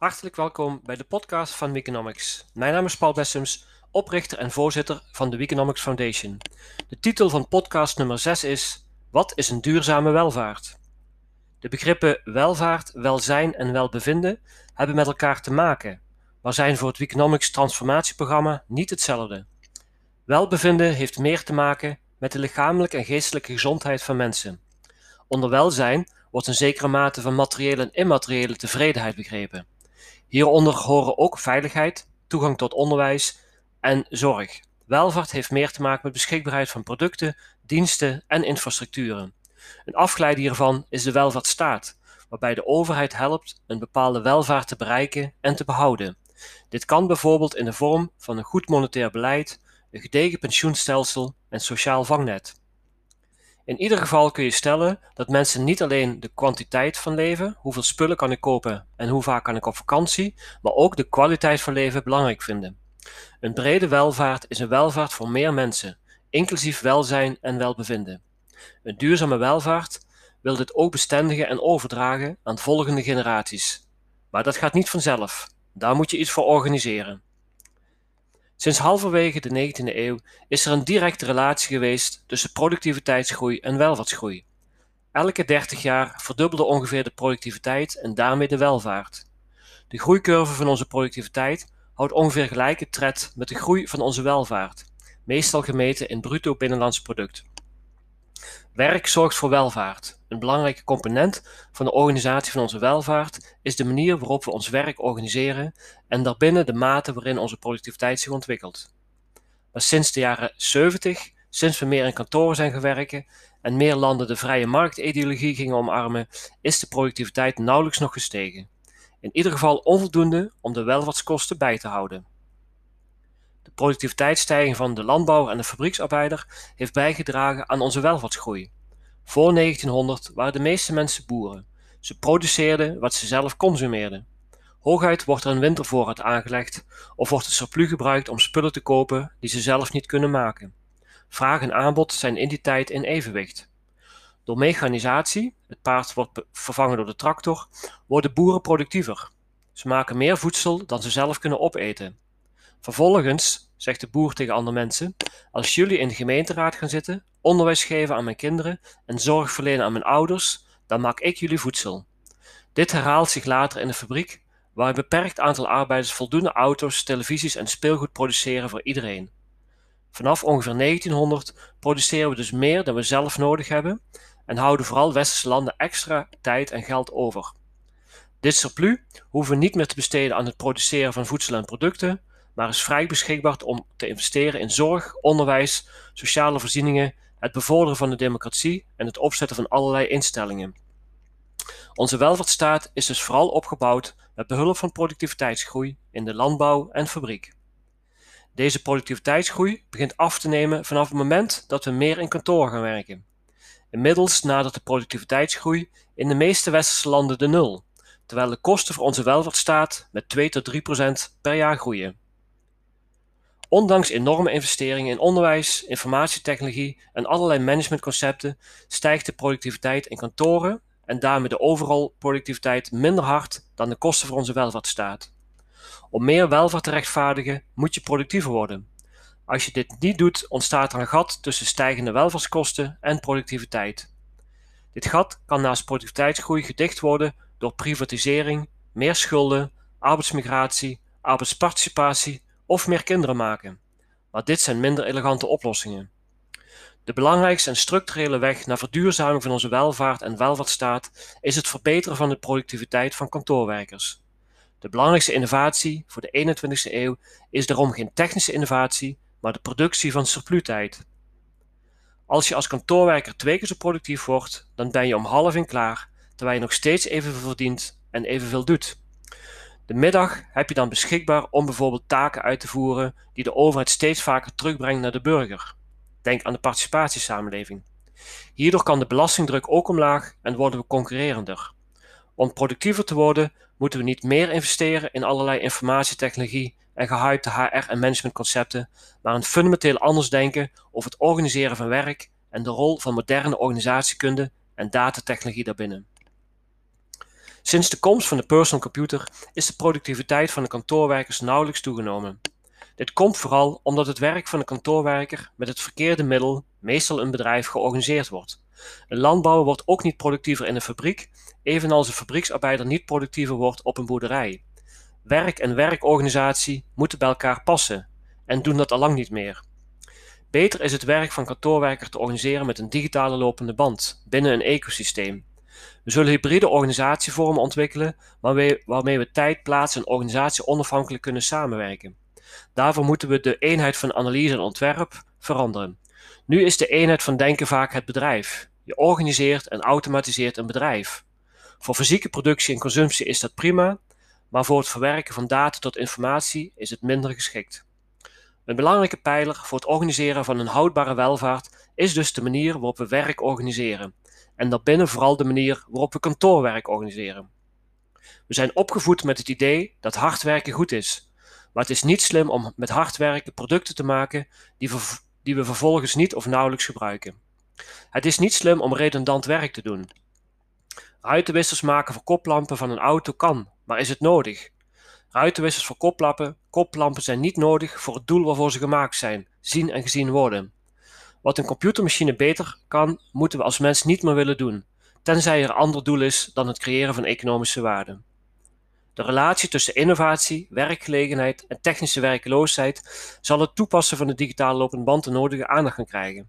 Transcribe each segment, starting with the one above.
Hartelijk welkom bij de podcast van Weekonomics. Mijn naam is Paul Bessems, oprichter en voorzitter van de Weekonomics Foundation. De titel van podcast nummer 6 is Wat is een duurzame welvaart? De begrippen welvaart, welzijn en welbevinden hebben met elkaar te maken, maar zijn voor het Weekonomics transformatieprogramma niet hetzelfde. Welbevinden heeft meer te maken met de lichamelijke en geestelijke gezondheid van mensen. Onder welzijn wordt een zekere mate van materiële en immateriële tevredenheid begrepen. Hieronder horen ook veiligheid, toegang tot onderwijs en zorg. Welvaart heeft meer te maken met beschikbaarheid van producten, diensten en infrastructuren. Een afgeleide hiervan is de welvaartsstaat, waarbij de overheid helpt een bepaalde welvaart te bereiken en te behouden. Dit kan bijvoorbeeld in de vorm van een goed monetair beleid, een gedegen pensioenstelsel en sociaal vangnet. In ieder geval kun je stellen dat mensen niet alleen de kwantiteit van leven, hoeveel spullen kan ik kopen en hoe vaak kan ik op vakantie, maar ook de kwaliteit van leven belangrijk vinden. Een brede welvaart is een welvaart voor meer mensen, inclusief welzijn en welbevinden. Een duurzame welvaart wil dit ook bestendigen en overdragen aan volgende generaties. Maar dat gaat niet vanzelf. Daar moet je iets voor organiseren. Sinds halverwege de 19e eeuw is er een directe relatie geweest tussen productiviteitsgroei en welvaartsgroei. Elke 30 jaar verdubbelde ongeveer de productiviteit en daarmee de welvaart. De groeicurve van onze productiviteit houdt ongeveer gelijke tred met de groei van onze welvaart, meestal gemeten in bruto binnenlands product. Werk zorgt voor welvaart. Een belangrijke component van de organisatie van onze welvaart is de manier waarop we ons werk organiseren en daarbinnen de mate waarin onze productiviteit zich ontwikkelt. Maar sinds de jaren 70, sinds we meer in kantoren zijn gewerkt en meer landen de vrije marktideologie gingen omarmen, is de productiviteit nauwelijks nog gestegen. In ieder geval onvoldoende om de welvaartskosten bij te houden. De productiviteitsstijging van de landbouwer en de fabrieksarbeider heeft bijgedragen aan onze welvaartsgroei. Voor 1900 waren de meeste mensen boeren. Ze produceerden wat ze zelf consumeerden. Hooguit wordt er een wintervoorraad aangelegd of wordt het surplus gebruikt om spullen te kopen die ze zelf niet kunnen maken. Vraag en aanbod zijn in die tijd in evenwicht. Door mechanisatie, het paard wordt vervangen door de tractor, worden boeren productiever. Ze maken meer voedsel dan ze zelf kunnen opeten. Vervolgens zegt de boer tegen andere mensen: Als jullie in de gemeenteraad gaan zitten, onderwijs geven aan mijn kinderen en zorg verlenen aan mijn ouders, dan maak ik jullie voedsel. Dit herhaalt zich later in de fabriek, waar een beperkt aantal arbeiders voldoende auto's, televisies en speelgoed produceren voor iedereen. Vanaf ongeveer 1900 produceren we dus meer dan we zelf nodig hebben en houden vooral westerse landen extra tijd en geld over. Dit surplus hoeven we niet meer te besteden aan het produceren van voedsel en producten, maar is vrij beschikbaar om te investeren in zorg, onderwijs, sociale voorzieningen, het bevorderen van de democratie en het opzetten van allerlei instellingen. Onze welvaartsstaat is dus vooral opgebouwd met behulp van productiviteitsgroei in de landbouw en fabriek. Deze productiviteitsgroei begint af te nemen vanaf het moment dat we meer in kantoor gaan werken. Inmiddels nadert de productiviteitsgroei in de meeste westerse landen de nul, terwijl de kosten voor onze welvaartsstaat met 2 tot 3 procent per jaar groeien. Ondanks enorme investeringen in onderwijs, informatietechnologie en allerlei managementconcepten stijgt de productiviteit in kantoren en daarmee de overal productiviteit minder hard dan de kosten voor onze welvaartsstaat. Om meer welvaart te rechtvaardigen moet je productiever worden. Als je dit niet doet, ontstaat er een gat tussen stijgende welvaartskosten en productiviteit. Dit gat kan naast productiviteitsgroei gedicht worden door privatisering, meer schulden, arbeidsmigratie, arbeidsparticipatie of meer kinderen maken. Maar dit zijn minder elegante oplossingen. De belangrijkste en structurele weg naar verduurzaming van onze welvaart en welvaartsstaat is het verbeteren van de productiviteit van kantoorwerkers. De belangrijkste innovatie voor de 21ste eeuw is daarom geen technische innovatie, maar de productie van surplustijd. Als je als kantoorwerker twee keer zo productief wordt, dan ben je om half in klaar, terwijl je nog steeds evenveel verdient en evenveel doet. De middag heb je dan beschikbaar om bijvoorbeeld taken uit te voeren die de overheid steeds vaker terugbrengt naar de burger. Denk aan de participatiesamenleving. Hierdoor kan de belastingdruk ook omlaag en worden we concurrerender. Om productiever te worden moeten we niet meer investeren in allerlei informatietechnologie en gehypte HR- en managementconcepten, maar een fundamenteel anders denken over het organiseren van werk en de rol van moderne organisatiekunde en datatechnologie daarbinnen. Sinds de komst van de personal computer is de productiviteit van de kantoorwerkers nauwelijks toegenomen. Dit komt vooral omdat het werk van de kantoorwerker met het verkeerde middel, meestal een bedrijf, georganiseerd wordt. Een landbouwer wordt ook niet productiever in een fabriek, evenals een fabrieksarbeider niet productiever wordt op een boerderij. Werk en werkorganisatie moeten bij elkaar passen en doen dat al lang niet meer. Beter is het werk van kantoorwerker te organiseren met een digitale lopende band binnen een ecosysteem. We zullen hybride organisatievormen ontwikkelen waarmee we tijd, plaats en organisatie onafhankelijk kunnen samenwerken. Daarvoor moeten we de eenheid van analyse en ontwerp veranderen. Nu is de eenheid van denken vaak het bedrijf. Je organiseert en automatiseert een bedrijf. Voor fysieke productie en consumptie is dat prima, maar voor het verwerken van data tot informatie is het minder geschikt. Een belangrijke pijler voor het organiseren van een houdbare welvaart is dus de manier waarop we werk organiseren. En daarbinnen vooral de manier waarop we kantoorwerk organiseren. We zijn opgevoed met het idee dat hard werken goed is. Maar het is niet slim om met hard werken producten te maken die, die we vervolgens niet of nauwelijks gebruiken. Het is niet slim om redundant werk te doen. Ruitenwissers maken voor koplampen van een auto kan, maar is het nodig? Ruitenwissers voor koplampen, koplampen zijn niet nodig voor het doel waarvoor ze gemaakt zijn: zien en gezien worden. Wat een computermachine beter kan, moeten we als mens niet meer willen doen, tenzij er ander doel is dan het creëren van economische waarde. De relatie tussen innovatie, werkgelegenheid en technische werkeloosheid zal het toepassen van de digitale lopende band de nodige aandacht gaan krijgen.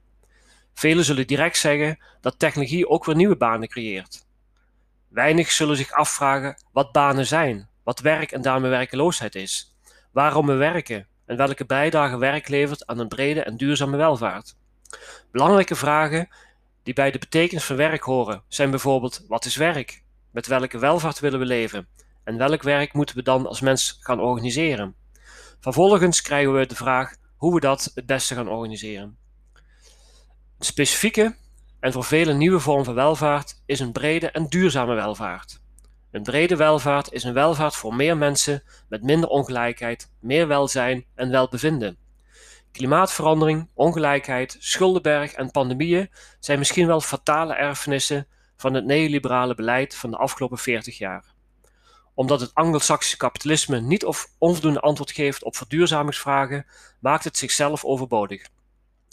Velen zullen direct zeggen dat technologie ook weer nieuwe banen creëert. Weinig zullen zich afvragen wat banen zijn, wat werk en daarmee werkeloosheid is, waarom we werken en welke bijdrage werk levert aan een brede en duurzame welvaart. Belangrijke vragen die bij de betekenis van werk horen zijn bijvoorbeeld: wat is werk? Met welke welvaart willen we leven? En welk werk moeten we dan als mens gaan organiseren? Vervolgens krijgen we de vraag hoe we dat het beste gaan organiseren. Een specifieke en voor velen nieuwe vorm van welvaart is een brede en duurzame welvaart. Een brede welvaart is een welvaart voor meer mensen met minder ongelijkheid, meer welzijn en welbevinden. Klimaatverandering, ongelijkheid, schuldenberg en pandemieën zijn misschien wel fatale erfenissen van het neoliberale beleid van de afgelopen 40 jaar. Omdat het Anglo-Saxische kapitalisme niet of onvoldoende antwoord geeft op verduurzamingsvragen, maakt het zichzelf overbodig.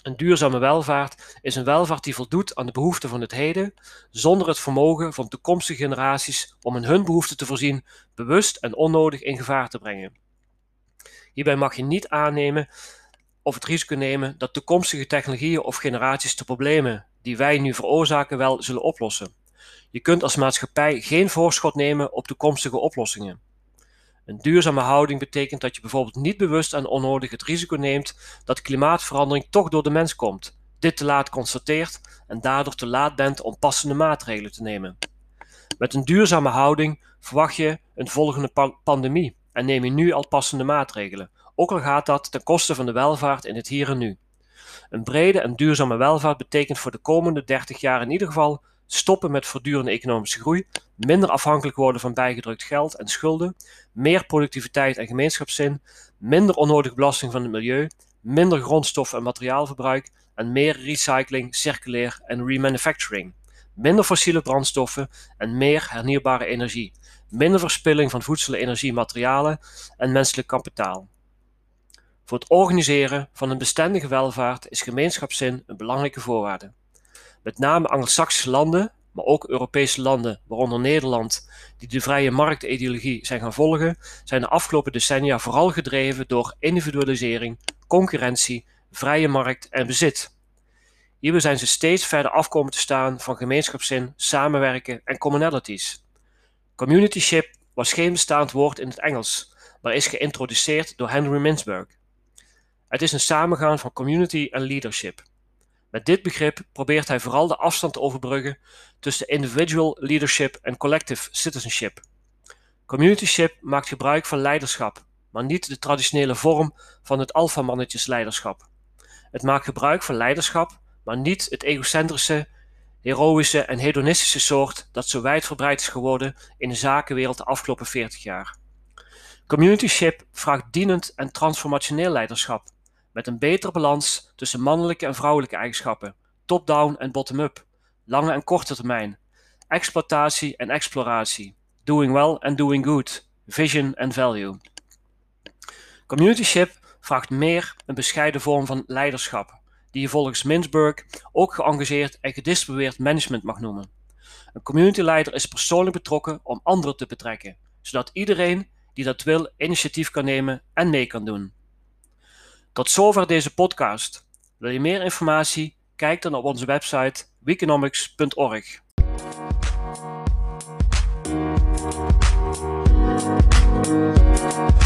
Een duurzame welvaart is een welvaart die voldoet aan de behoeften van het heden, zonder het vermogen van toekomstige generaties om in hun behoeften te voorzien bewust en onnodig in gevaar te brengen. Hierbij mag je niet aannemen of het risico nemen dat toekomstige technologieën of generaties de problemen die wij nu veroorzaken wel zullen oplossen. Je kunt als maatschappij geen voorschot nemen op toekomstige oplossingen. Een duurzame houding betekent dat je bijvoorbeeld niet bewust en onnodig het risico neemt dat klimaatverandering toch door de mens komt, dit te laat constateert en daardoor te laat bent om passende maatregelen te nemen. Met een duurzame houding verwacht je een volgende pandemie en neem je nu al passende maatregelen, ook al gaat dat ten koste van de welvaart in het hier en nu. Een brede en duurzame welvaart betekent voor de komende 30 jaar in ieder geval stoppen met voortdurende economische groei, minder afhankelijk worden van bijgedrukt geld en schulden, meer productiviteit en gemeenschapszin, minder onnodige belasting van het milieu, minder grondstof- en materiaalverbruik en meer recycling, circulair en remanufacturing. Minder fossiele brandstoffen en meer hernieuwbare energie. Minder verspilling van voedsel, energie, materialen en menselijk kapitaal. Voor het organiseren van een bestendige welvaart is gemeenschapszin een belangrijke voorwaarde. Met name Anglo-Saxische landen, maar ook Europese landen, waaronder Nederland, die de vrije marktideologie zijn gaan volgen, zijn de afgelopen decennia vooral gedreven door individualisering, concurrentie, vrije markt en bezit. Hierbij zijn ze steeds verder afkomen te staan van gemeenschapszin, samenwerken en commonalities. Communityship was geen bestaand woord in het Engels, maar is geïntroduceerd door Henry Mintzberg. Het is een samengaan van community en leadership. Met dit begrip probeert hij vooral de afstand te overbruggen tussen individual leadership en collective citizenship. Communityship maakt gebruik van leiderschap, maar niet de traditionele vorm van het alfamannetjesleiderschap. Het maakt gebruik van leiderschap, maar niet het egocentrische, heroïsche en hedonistische soort dat zo wijdverbreid is geworden in de zakenwereld de afgelopen 40 jaar. Communityship vraagt dienend en transformationeel leiderschap, met een betere balans tussen mannelijke en vrouwelijke eigenschappen, top-down en bottom-up, lange en korte termijn, exploitatie en exploratie, doing well and doing good, vision and value. Communityship vraagt meer een bescheiden vorm van leiderschap, die je volgens Mintzberg ook geëngageerd en gedistribueerd management mag noemen. Een communityleider is persoonlijk betrokken om anderen te betrekken, zodat iedereen die dat wil initiatief kan nemen en mee kan doen. Tot zover deze podcast. Wil je meer informatie? Kijk dan op onze website weekonomics.org. Thank